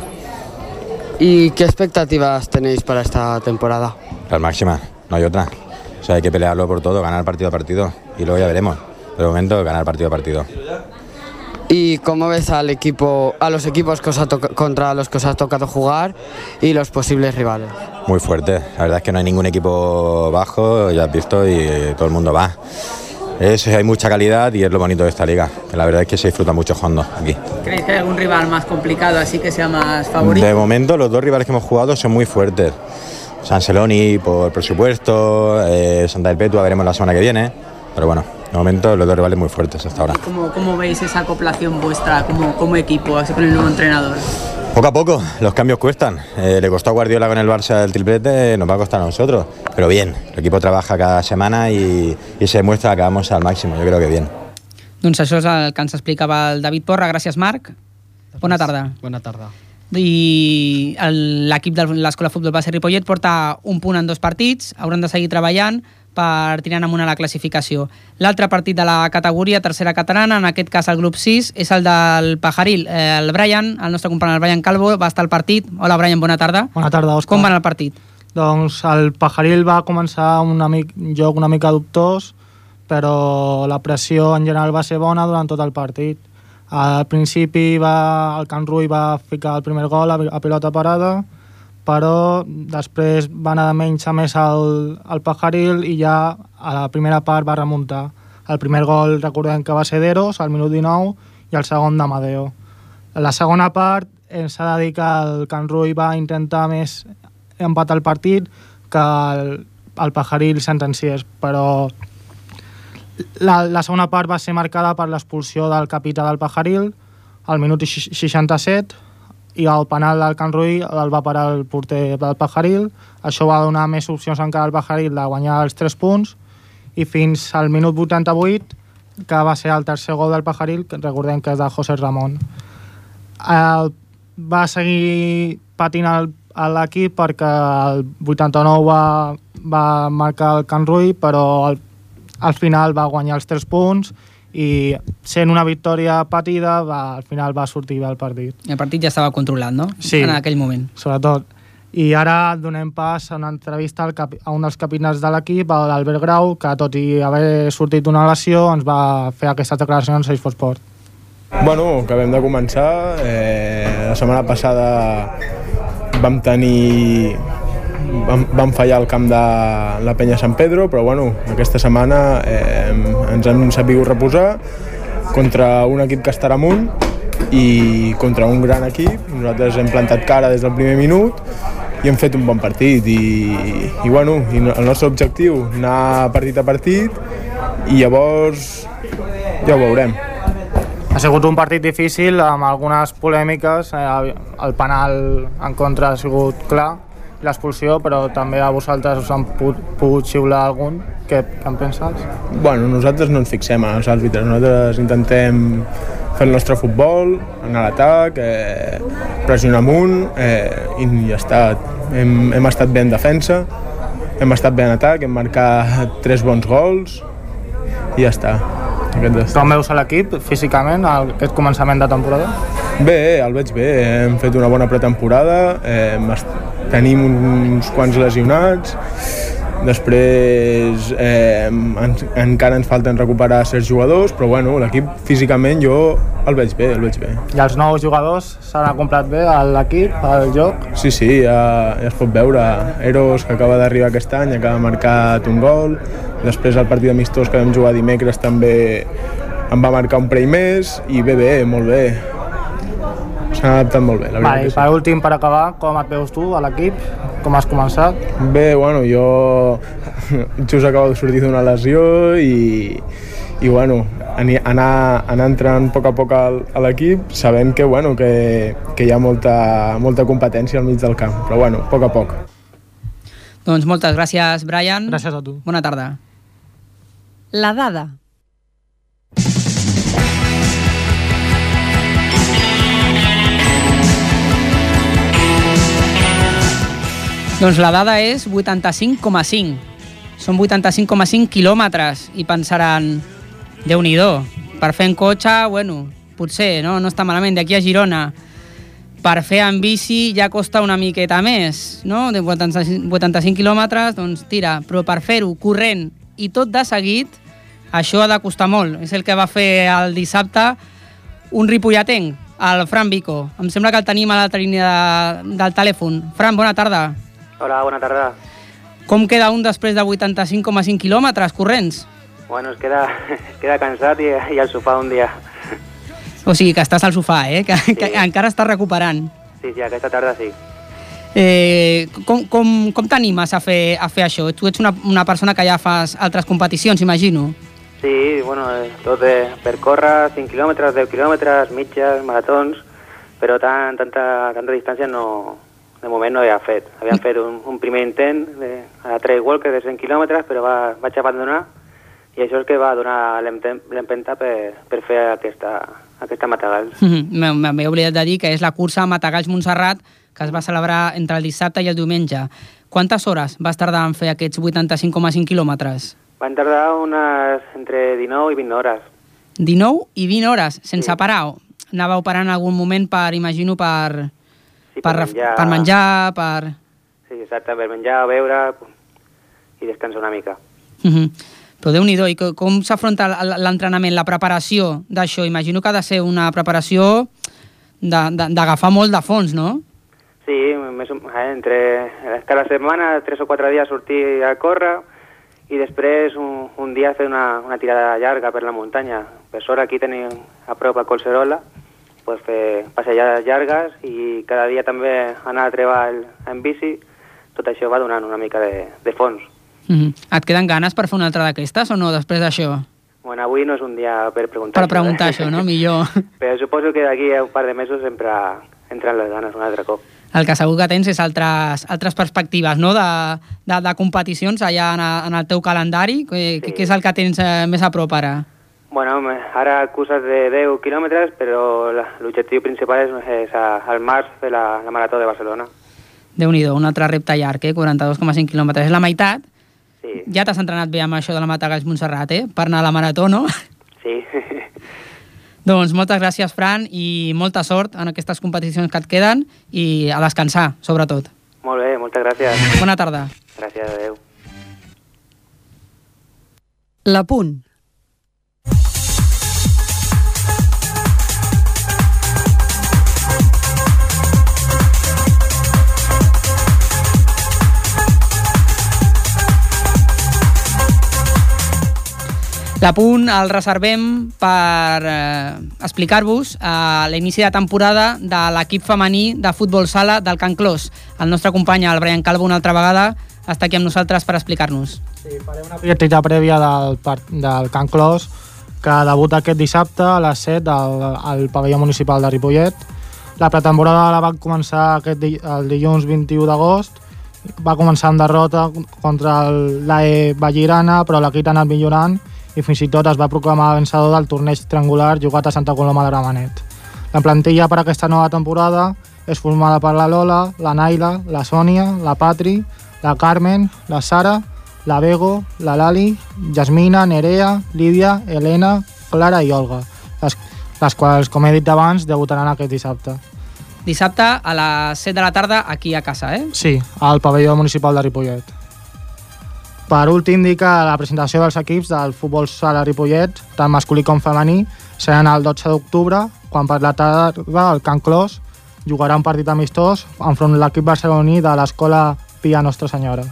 ¿Y qué expectativas tenéis para esta temporada? La máxima, no hay otra. O sea, hay que pelearlo por todo, ganar partido a partido y luego ya veremos. De momento, ganar partido a partido. ¿Y cómo ves al equipo, a los equipos que os ha contra los que os ha tocado jugar y los posibles rivales? Muy fuerte. La verdad es que no hay ningún equipo bajo, ya has visto, y todo el mundo va. Es, hay mucha calidad y es lo bonito de esta liga. que La verdad es que se disfruta mucho jugando aquí. ¿Creéis que hay algún rival más complicado, así que sea más favorito? De momento los dos rivales que hemos jugado son muy fuertes. San Celoni por presupuesto, eh, Santa Perpetua veremos la semana que viene. Pero bueno, de momento los dos rivales muy fuertes hasta ahora. ¿Cómo, cómo veis esa acoplación vuestra como, como equipo, así con el nuevo entrenador? Poco a poco, los cambios cuestan. Eh, le costó a Guardiola con el Barça el triplete, nos va a costar a nosotros. Pero bien, el equipo trabaja cada semana y, y se demuestra que vamos al máximo. Yo creo que bien. Doncs això és el que ens explicava el David Porra. Gràcies, Marc. Bona tarda. Bona tarda. I l'equip de l'Escola Futbol Base Ripollet porta un punt en dos partits, hauran de seguir treballant per tirar amunt a la classificació. L'altre partit de la categoria tercera catalana, en aquest cas el grup 6, és el del Pajaril. Eh, El Brian, el nostre company el Brian Calvo, va estar al partit. Hola, Brian, bona tarda. Bona tarda, Òscar. Com va anar el partit? Doncs el Pajaril va començar un amic, joc una mica dubtós, però la pressió en general va ser bona durant tot el partit. Al principi va, el Can Rui va ficar el primer gol a, a pilota parada, però després va anar de menys a més al, al Pajaril i ja a la primera part va remuntar. El primer gol recordem que va ser d'Eros al minut 19 i el segon d'Amadeo. La segona part eh, s'ha de dir que el Can Rui va intentar més empatar el partit que el, el Pajaril sentenciés, però la, la segona part va ser marcada per l'expulsió del capità del Pajaril al minut ix- 67 i el penal del Can Rui el va parar el porter del Pajaril. Això va donar més opcions encara al Pajaril de guanyar els 3 punts i fins al minut 88 que va ser el tercer gol del Pajaril, que recordem que és de José Ramon. El, va seguir patint el- l'equip perquè el 89 va, va marcar el Can Rui, però al, al final va guanyar els 3 punts i sent una victòria patida, va, al final va sortir bé el partit. El partit ja estava controlat, no? Sí. En aquell moment. Sobretot. I ara donem pas a una entrevista al capi, a un dels capitans de l'equip, l'Albert Grau, que tot i haver sortit d'una lesió ens va fer aquestes declaracions a Sport. Bueno, acabem de començar. Eh, la setmana passada vam tenir... Vam, vam fallar al camp de la penya Sant Pedro, però bueno, aquesta setmana eh, ens hem sabut reposar contra un equip que estarà amunt i contra un gran equip. Nosaltres hem plantat cara des del primer minut i hem fet un bon partit i, i bueno, i el nostre objectiu anar partit a partit i llavors ja ho veurem. Ha sigut un partit difícil amb algunes polèmiques, eh, el penal en contra ha sigut clar, l'expulsió, però també a vosaltres us han pogut, pogut xiular algun. Què, què en penses? Bueno, nosaltres no ens fixem en els àrbitres, nosaltres intentem fer el nostre futbol, anar a l'atac, eh, pressionar amunt eh, i ja està. Hem, hem estat bé en defensa, hem estat bé en atac, hem marcat tres bons gols i ja està. Aquest Com veus a l'equip físicament aquest començament de temporada? Bé, el veig bé, hem fet una bona pretemporada, eh, es- tenim uns quants lesionats, després eh, en, encara ens falten recuperar certs jugadors, però bueno, l'equip físicament jo el veig bé, el veig bé. I els nous jugadors s'han acoplat bé a l'equip, al joc? Sí, sí, ja, ja es pot veure. Eros, que acaba d'arribar aquest any, acaba de marcar un gol. Després el partit amistós que vam jugar dimecres també em va marcar un parell més i bé, bé, molt bé. S'han adaptat molt bé, la veritat Vale, I sí. per últim, per acabar, com et veus tu a l'equip? Com has començat? Bé, bueno, jo just acabo de sortir d'una lesió i, i bueno, anar, anar entrant a poc a poc al- a l'equip sabent que, bueno, que, que hi ha molta, molta competència al mig del camp, però bueno, a poc a poc. Doncs moltes gràcies, Brian. Gràcies a tu. Bona tarda. La dada. Doncs la dada és 85,5. Són 85,5 quilòmetres i pensaran, déu nhi per fer en cotxe, bueno, potser, no, no està malament, d'aquí a Girona. Per fer en bici ja costa una miqueta més, no? De 85, 85 quilòmetres, doncs tira, però per fer-ho corrent i tot de seguit, això ha de costar molt. És el que va fer el dissabte un ripolletenc, el Fran Vico. Em sembla que el tenim a l'altra línia de, del telèfon. Fran, bona tarda. Hola, bona tarda. Com queda un després de 85,5 quilòmetres corrents? Bueno, es queda, es queda cansat i, i al sofà un dia. O sigui, que estàs al sofà, eh? Que, sí. que encara estàs recuperant. Sí, sí, aquesta tarda sí. Eh, com com, com t'animes a, fer, a fer això? Tu ets una, una persona que ja fas altres competicions, imagino. Sí, bueno, tot de, per córrer 5 quilòmetres, 10 quilòmetres, mitges, maratons, però tant, tanta, tanta distància no, de moment no havia fet. Havia fet un, un primer intent de, a la Trail Walker de 100 quilòmetres, però va, vaig abandonar i això és que va donar l'empen- l'empenta per, per fer aquesta, aquesta Matagalls. M'he m'he oblidat de dir que és la cursa Matagalls-Montserrat que es va celebrar entre el dissabte i el diumenge. Quantes hores vas tardar en fer aquests 85,5 quilòmetres? Van tardar unes entre 19 i 20 hores. 19 i 20 hores, sense parar. Anàveu parant en algun moment per, imagino, per, Sí, per, per menjar. per menjar, per... Sí, exacte, per menjar, beure i descansar una mica. Mhm. Però déu nhi i co- com s'afronta l'entrenament, la preparació d'això? Imagino que ha de ser una preparació d'agafar molt de fons, no? Sí, més, eh, entre cada setmana, tres o quatre dies sortir a córrer i després un, un dia fer una, una tirada llarga per la muntanya. Per sort aquí tenim a prop a Collserola, pues fer passejades llargues i cada dia també anar a treball en bici. Tot això va donant una mica de, de fons. Mm -hmm. Et queden ganes per fer una altra d'aquestes o no, després d'això? Bueno, avui no és un dia per preguntar Per preguntar eh? això, no? Millor. Però suposo que d'aquí a un par de mesos sempre entren les ganes un altre cop. El que segur que tens és altres, altres perspectives, no?, de, de, de competicions allà en, en el teu calendari. Sí. què és el que tens eh, més a prop ara? Bueno, ara curses de 10 quilòmetres, però la- l'objectiu principal és, és a, al març fer la, la marató de Barcelona. déu nhi un altre repte llarg, eh? 42,5 quilòmetres. És la meitat. Sí. Ja t'has entrenat bé amb això de la Matagalls Montserrat, eh? Per anar a la marató, no? Sí. doncs moltes gràcies, Fran, i molta sort en aquestes competicions que et queden i a descansar, sobretot. Molt bé, moltes gràcies. Bona tarda. Gràcies, adeu. La Punt. L'apunt el reservem per eh, explicar-vos eh, l'inici de temporada de l'equip femení de futbol sala del Can Clos. El nostre company, el Brian Calvo, una altra vegada, està aquí amb nosaltres per explicar-nos. Sí, faré una petita prèvia del, del Can Clos, que debuta aquest dissabte a les 7 al, al pavelló municipal de Ripollet. La pretemporada la va començar aquest el dilluns 21 d'agost. Va començar amb derrota contra l'AE Vallirana, però l'equip ha anat millorant i fins i tot es va proclamar vencedor del torneig triangular jugat a Santa Coloma de Gramenet. La plantilla per a aquesta nova temporada és formada per la Lola, la Naila, la Sònia, la Patri, la Carmen, la Sara, la Bego, la Lali, Jasmina, Nerea, Lídia, Helena, Clara i Olga, les, les quals, com he dit abans, debutaran aquest dissabte. Dissabte a les 7 de la tarda aquí a casa, eh? Sí, al pavelló municipal de Ripollet. Per últim, dir que la presentació dels equips del futbol sala Ripollet, tant masculí com femení, seran el 12 d'octubre, quan per la tarda el Can Clos jugarà un partit amistós enfront de l'equip barceloní de l'escola Pia Nostra Senyora.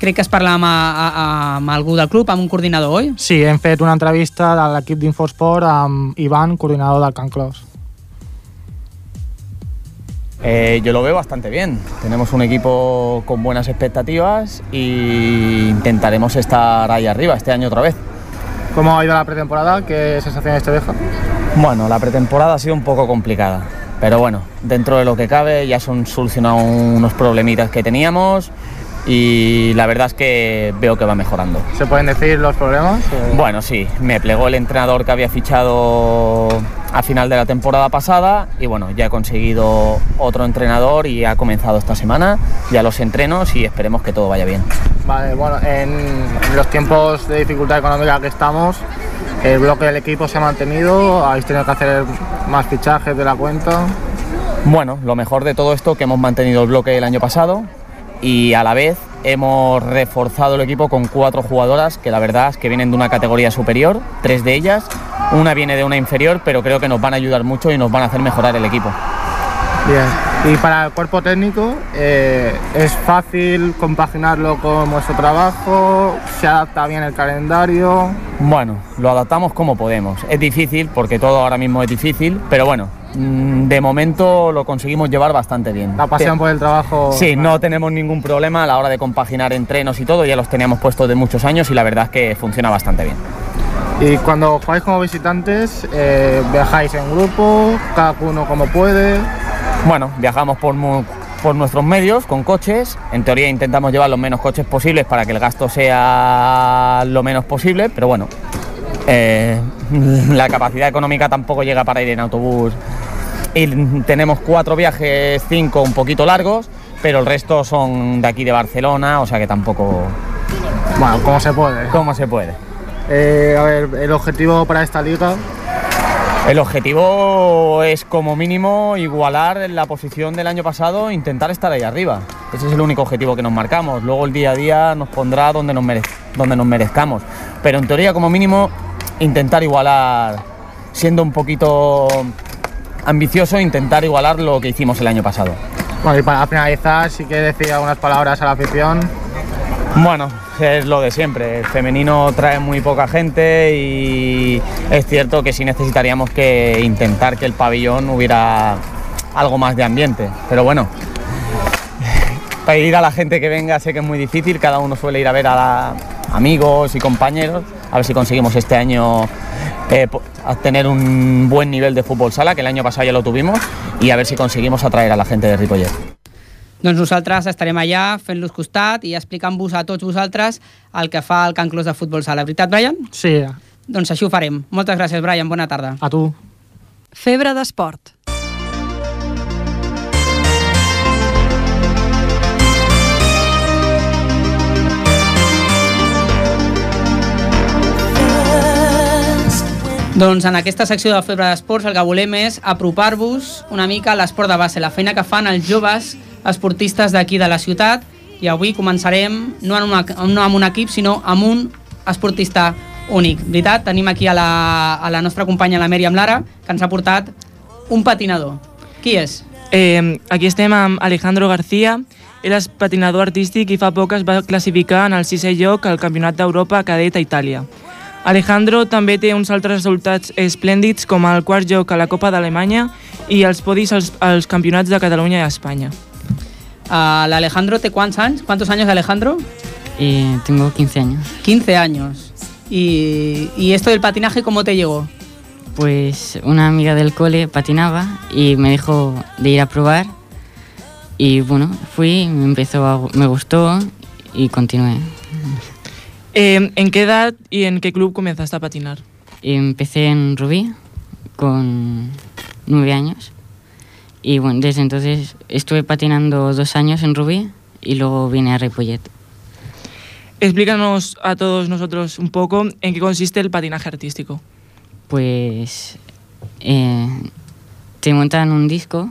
Crec que es parla amb, a, a, amb algú del club, amb un coordinador, oi? Sí, hem fet una entrevista de l'equip d'Infosport amb Ivan, coordinador del Can Clos. Eh, yo lo veo bastante bien. Tenemos un equipo con buenas expectativas e intentaremos estar ahí arriba este año otra vez. ¿Cómo ha ido la pretemporada? ¿Qué sensaciones te deja? Bueno, la pretemporada ha sido un poco complicada, pero bueno, dentro de lo que cabe ya son solucionados unos problemitas que teníamos y la verdad es que veo que va mejorando. ¿Se pueden decir los problemas? o- Bueno, sí, me plegó el entrenador que había fichado a final de la temporada pasada y bueno, ya he conseguido otro entrenador y ha comenzado esta semana ya los entrenos y esperemos que todo vaya bien. Vale, bueno, en los tiempos de dificultad económica que estamos, el bloque del equipo se ha mantenido, habéis tenido que hacer más fichajes de la cuenta. Bueno, lo mejor de todo esto que hemos mantenido el bloque el año pasado y a la vez hemos reforzado el equipo con cuatro jugadoras que la verdad es que vienen de una categoría superior, tres de ellas, una viene de una inferior, pero creo que nos van a ayudar mucho y nos van a hacer mejorar el equipo. Bien. Y para el cuerpo técnico, eh, ¿es fácil compaginarlo con vuestro trabajo? ¿Se adapta bien el calendario? Bueno, lo adaptamos como podemos. Es difícil porque todo ahora mismo es difícil, pero bueno, mm, de momento lo conseguimos llevar bastante bien. La pasión por el trabajo. Sí, no tenemos ningún problema a la hora de compaginar entrenos y todo, ya los teníamos puestos de muchos años y la verdad es que funciona bastante bien. Y cuando jugáis como visitantes, eh, viajáis en grupo, cada uno como puede. Bueno, viajamos por, por nuestros medios, con coches. En teoría intentamos llevar los menos coches posibles para que el gasto sea lo menos posible, pero bueno, eh, la capacidad económica tampoco llega para ir en autobús. Y tenemos cuatro viajes, cinco un poquito largos, pero el resto son de aquí de Barcelona, o sea que tampoco... Bueno, como se puede. Como se puede. Eh, a ver, el objetivo para esta liga El objetivo es como mínimo igualar la posición del año pasado, intentar estar ahí arriba. Ese es el único objetivo que nos marcamos. Luego el día a día nos pondrá donde nos, merezcamos. Pero en teoría como mínimo intentar igualar, siendo un poquito ambicioso, intentar igualar lo que hicimos el año pasado. Bueno, y para finalizar, sí que decir algunas palabras a la afición. Bueno, es lo de siempre. El femenino trae muy poca gente y es cierto que sí necesitaríamos que intentar que el pabellón hubiera algo más de ambiente. Pero bueno, pedir a la gente que venga sé que es muy difícil. Cada uno suele ir a ver a amigos y compañeros. A ver si conseguimos este año eh, tener un buen nivel de fútbol sala, que el año pasado ya lo tuvimos, y a ver si conseguimos atraer a la gente de Ripollet. Doncs nosaltres estarem allà fent-los costat i explicant-vos a tots vosaltres el que fa el Can Clos de Futbol Sala. Veritat, Brian? Sí. Doncs així ho farem. Moltes gràcies, Brian. Bona tarda. A tu. Febre d'esport. Doncs en aquesta secció de Febre d'Esports el que volem és apropar-vos una mica a l'esport de base, la feina que fan els joves esportistes d'aquí de la ciutat i avui començarem no, en una, no amb un equip sinó amb un esportista únic. Veritat? Tenim aquí a la, a la nostra companya la Mèriam Lara que ens ha portat un patinador. Qui és? Eh, aquí estem amb Alejandro García. Ell és patinador artístic i fa poc es va classificar en el sisè lloc al Campionat d'Europa cadet a Itàlia. Alejandro també té uns altres resultats esplèndids com el quart lloc a la Copa d'Alemanya i els podis als, als campionats de Catalunya i Espanya. Uh, L'Alejandro té quants anys? ¿Cuántos años Alejandro? Eh, tengo 15 años. 15 años. ¿Y, ¿Y esto del patinaje cómo te llegó? Pues una amiga del cole patinaba y me dijo de ir a probar. Y bueno, fui, me empezó a- me gustó y continué. Eh, ¿En qué edad y en qué club comenzaste a patinar? Empecé en Rubí con nueve años. Y bueno, desde entonces estuve patinando dos años en Rubí y luego vine a Ripollet. Explícanos a todos nosotros un poco en qué consiste el patinaje artístico. Pues eh, te montan un disco,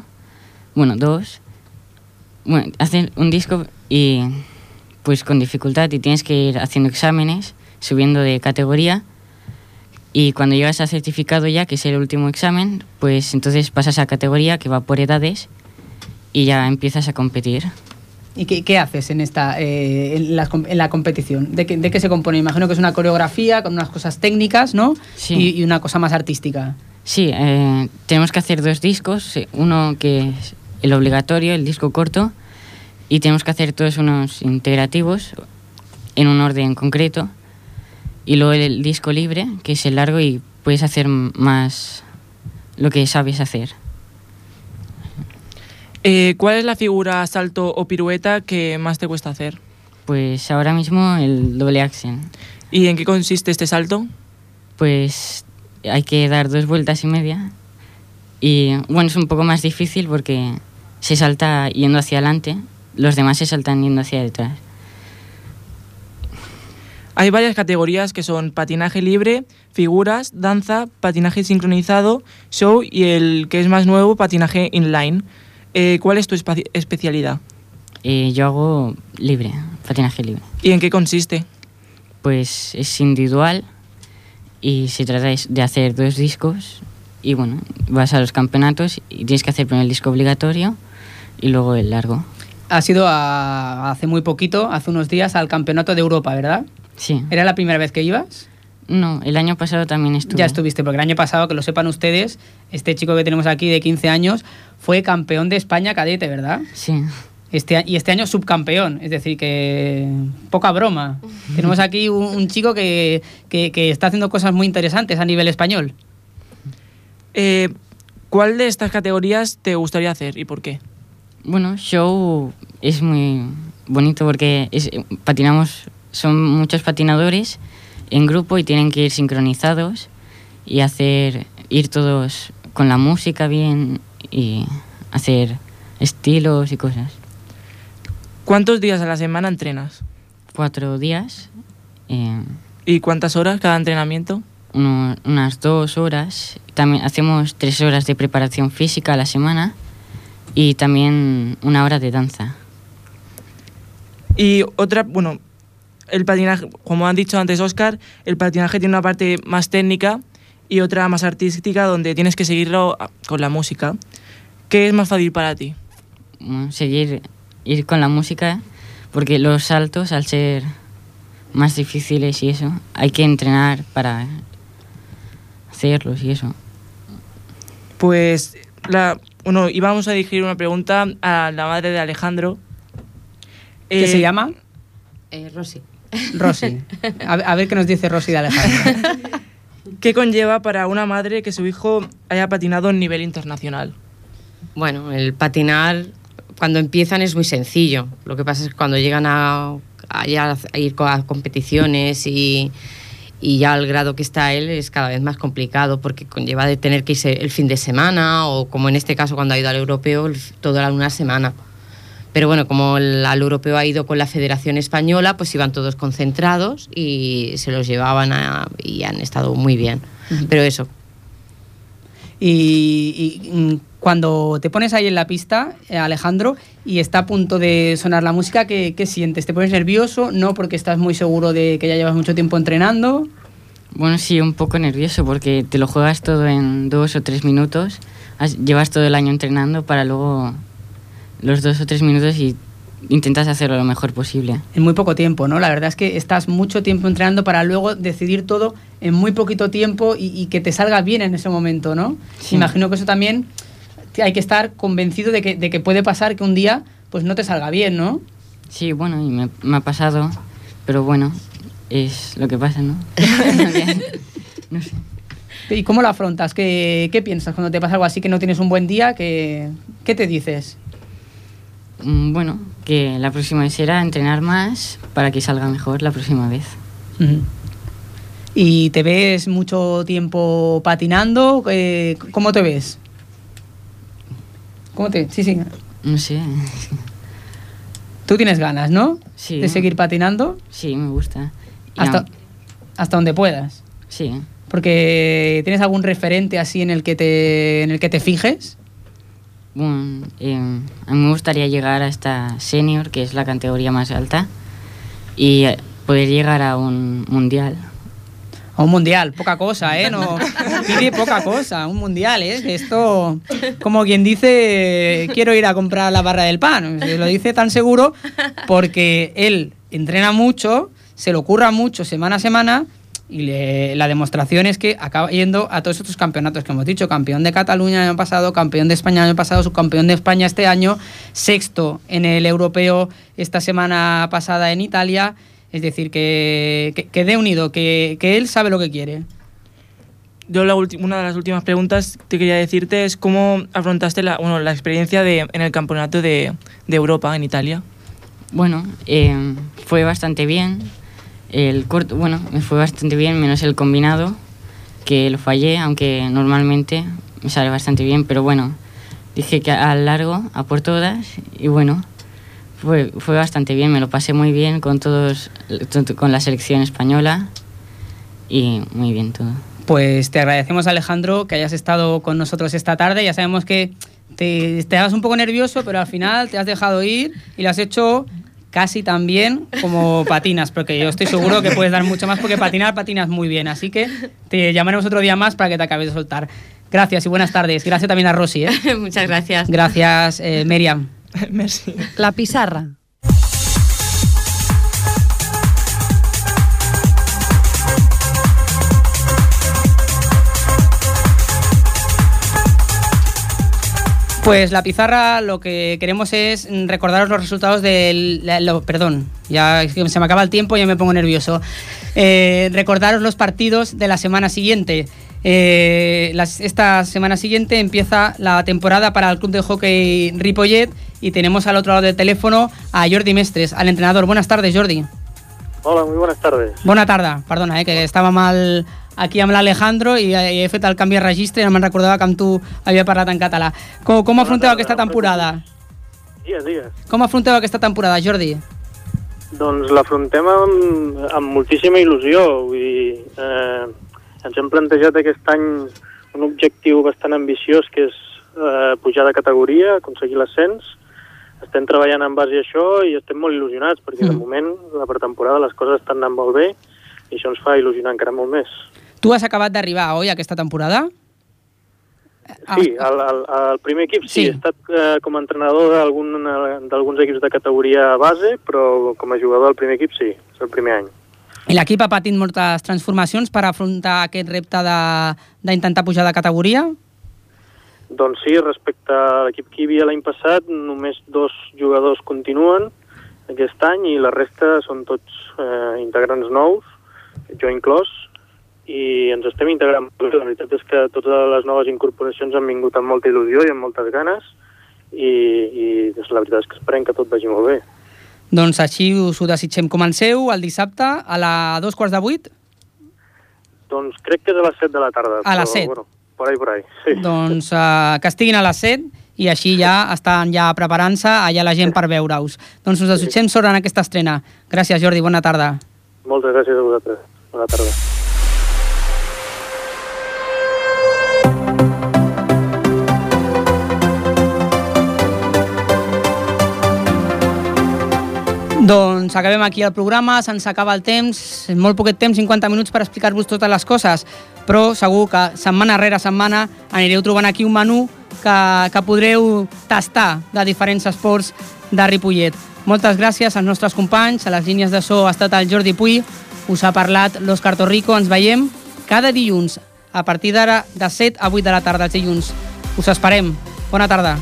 bueno, dos. Bueno, hacen un disco y pues con dificultad y tienes que ir haciendo exámenes, subiendo de categoría. Y cuando llegas a certificado ya, que es el último examen, pues entonces pasas a categoría que va por edades y ya empiezas a competir. ¿Y qué, qué haces en esta eh, en, la, en la competición? ¿De qué, ¿De qué se compone? Imagino que es una coreografía con unas cosas técnicas, ¿no? Sí. Y, y una cosa más artística. Sí, eh, tenemos que hacer dos discos, eh, uno que es el obligatorio, el disco corto, y tenemos que hacer todos unos integrativos en un orden concreto, y luego el disco libre, que es el largo y puedes hacer más lo que sabes hacer. Eh, ¿Cuál es la figura, salto o pirueta que más te cuesta hacer? Pues ahora mismo el doble axel. ¿Y en qué consiste este salto? Pues hay que dar dos vueltas y media. Y bueno, es un poco más difícil porque se salta yendo hacia adelante, los demás se saltan yendo hacia detrás. Hay varias categorías que son patinaje libre, figuras, danza, patinaje sincronizado, show y el que es más nuevo, patinaje inline. Eh, ¿Cuál es tu especialidad? Eh, yo hago libre, patinaje libre. ¿Y en qué consiste? Pues es individual y se trata de hacer dos discos y bueno, vas a los campeonatos y tienes que hacer primero el disco obligatorio y luego el largo. Has ido a- hace muy poquito, hace unos días, al Campeonato de Europa, ¿verdad? Sí. ¿Era la primera vez que ibas? No, el año pasado también estuve. Ya estuviste, porque el año pasado, que lo sepan ustedes, este chico que tenemos aquí de 15 años fue campeón de España cadete, ¿verdad? Sí. Este, y este año subcampeón, es decir, que poca broma. Tenemos aquí un, un chico que, que- que está haciendo cosas muy interesantes a nivel español. Eh, ¿Cuál de estas categorías te gustaría hacer y por qué? Bueno, show es muy bonito porque es- patinamos, son muchos patinadores en grupo y tienen que ir sincronizados y hacer, ir todos con la música bien y hacer estilos y cosas. ¿Cuántos días a la semana entrenas? Cuatro días, eh, ¿Y cuántas horas cada entrenamiento? uno- unas dos horas. También hacemos tres horas de preparación física a la semana y también una hora de danza. Y otra, bueno, el patinaje, como han dicho antes Oscar, el patinaje tiene una parte más técnica y otra más artística donde tienes que seguirlo con la música. ¿Qué es más fácil para ti? Bueno, seguir ir con la música porque los saltos al ser más difíciles y eso hay que entrenar para hacerlos y eso. Pues, la, bueno, íbamos a dirigir una pregunta a la madre de Alejandro. ¿Qué Eh, se llama? Eh, Rosy. Rosy. A, a ver qué nos dice Rosy de Alejandro. ¿Qué conlleva para una madre que su hijo haya patinado en nivel internacional? Bueno, el patinar cuando empiezan es muy sencillo. Lo que pasa es que cuando llegan a, a ya a ir a competiciones y, y ya al grado que está él es cada vez más complicado porque conlleva de tener que irse el fin de semana o como en este caso cuando ha ido al europeo toda una semana. Pero bueno, como el, al europeo ha ido con la Federación Española, pues iban todos concentrados y se los llevaban a- y han estado muy bien. Pero eso, Y, y, mm, cuando te pones ahí en la pista, eh, Alejandro, y está a punto de sonar la música, ¿qué, qué sientes? ¿Te pones nervioso? ¿No? Porque estás muy seguro de que ya llevas mucho tiempo entrenando. Bueno, sí, un poco nervioso porque te lo juegas todo en dos o tres minutos. Llevas todo el año entrenando para luego los dos o tres minutos y intentas hacerlo lo mejor posible. En muy poco tiempo, ¿no? La verdad es que estás mucho tiempo entrenando para luego decidir todo en muy poquito tiempo y, y que te salga bien en ese momento, ¿no? Sí. Imagino que eso también hay que estar convencido de que, de que puede pasar que un día pues no te salga bien, ¿no? Sí, bueno, y me, me ha pasado, pero bueno, es lo que pasa, ¿no? no sé. ¿Y cómo lo afrontas? ¿Qué, qué piensas cuando te pasa algo así que no tienes un buen día? ¿Qué, qué te dices? Mm, Bueno, que la próxima vez será entrenar más para que salga mejor la próxima vez. ¿Y te ves mucho tiempo patinando? Eh, ¿Cómo te ves? ¿Cómo te...? Sí, sí. No sé. Tú tienes ganas, ¿no? Sí. De seguir patinando Sí, me gusta. Hasta, hasta donde puedas. Sí. Porque tienes algún referente así en el que te, en el que te fijes. Eh, a mí me gustaría llegar hasta senior, que es la categoría más alta, y eh, poder llegar a un mundial. A un mundial, poca cosa, ¿eh? No, pide poca cosa, un mundial, ¿eh? Esto, como quien dice, quiero ir a comprar la barra del pan. Se lo dice tan seguro porque él entrena mucho, se lo curra mucho semana a semana y le- la demostración es que acaba yendo a todos estos campeonatos que hemos dicho. Campeón de Cataluña el año pasado, campeón de España el año pasado, subcampeón de España este año, sexto en el europeo esta semana pasada en Italia. Es decir, que, que, que dé unido, que, que él sabe lo que quiere. Yo la ulti- una de las últimas preguntas que quería decirte es cómo afrontaste la, bueno, la experiencia de, en el campeonato de, de Europa en Italia. Bueno, eh, fue bastante bien. El corto, bueno, me fue bastante bien, menos el combinado, que lo fallé, aunque normalmente me sale bastante bien, pero bueno, dije que al largo, a por todas, y bueno, fue, fue bastante bien, me lo pasé muy bien con todos, con la selección española, y muy bien todo. Pues te agradecemos, Alejandro, que hayas estado con nosotros esta tarde. Ya sabemos que te, das un poco nervioso, pero al final te has dejado ir y lo has hecho casi tan bien como patinas, porque yo estoy seguro que puedes dar mucho más, porque patinar, patinas muy bien. Así que te llamaremos otro día más para que te acabes de soltar. Gracias y buenas tardes. Gracias también a Rosy. ¿eh? Muchas gracias. Gracias, eh, Miriam. Merci. La pizarra. Pues la pizarra lo que queremos es recordaros los resultados del... lo- perdón, ya se me acaba el tiempo y ya me pongo nervioso. Eh, recordaros los partidos de la semana siguiente. Eh, las- esta semana siguiente empieza la temporada para el Club de Hockey Ripollet y tenemos al otro lado del teléfono a Jordi Mestres, al entrenador. Buenas tardes, Jordi. Hola, muy buenas tardes. Bona tarda, perdona, eh, que estava mal aquí amb l'Alejandro i, he fet el canvi de registre i no me'n recordava que amb tu havia parlat en català. Com, com afronteu aquesta temporada? Digues, digues. Com afronteu aquesta temporada, Jordi? Doncs l'afrontem amb, amb moltíssima il·lusió. Vull dir, eh, ens hem plantejat aquest any un objectiu bastant ambiciós que és eh, pujar de categoria, aconseguir l'ascens. Estem treballant en base a això i estem molt il·lusionats perquè mm. de moment, la pretemporada, les coses estan anant molt bé i això ens fa il·lusionar encara molt més. Tu has acabat d'arribar, oi, aquesta temporada? Sí, al, al, al primer equip sí, sí. he estat eh, com a entrenador d'alguns equips de categoria base, però com a jugador del primer equip sí, és el primer any. I l'equip ha patit moltes transformacions per afrontar aquest repte d'intentar pujar de categoria? Doncs sí, respecte a l'equip que hi havia l'any passat, només dos jugadors continuen aquest any i la resta són tots eh, integrants nous, jo inclòs, i ens estem integrant. La veritat és que totes les noves incorporacions han vingut amb molta il·lusió i amb moltes ganes i, i doncs, la veritat és que esperem que tot vagi molt bé. Doncs així us ho desitgem. Comenceu el dissabte a la dos quarts de vuit? Doncs crec que és a les set de la tarda. A les set? Bueno, por ahí, por ahí, sí. Doncs uh, que estiguin a les set i així ja estan ja preparant-se allà la gent per veure-us. Doncs us desitgem sort en aquesta estrena. Gràcies, Jordi. Bona tarda. Moltes gràcies a vosaltres. Bona tarda. Doncs acabem aquí el programa, se'ns acaba el temps, molt poquet temps, 50 minuts per explicar-vos totes les coses, però segur que setmana rere setmana anireu trobant aquí un menú que, que podreu tastar de diferents esports de Ripollet. Moltes gràcies als nostres companys, a les línies de so ha estat el Jordi Puy, us ha parlat l'Òscar Torrico, ens veiem cada dilluns a partir d'ara de 7 a 8 de la tarda els dilluns. Us esperem. Bona tarda.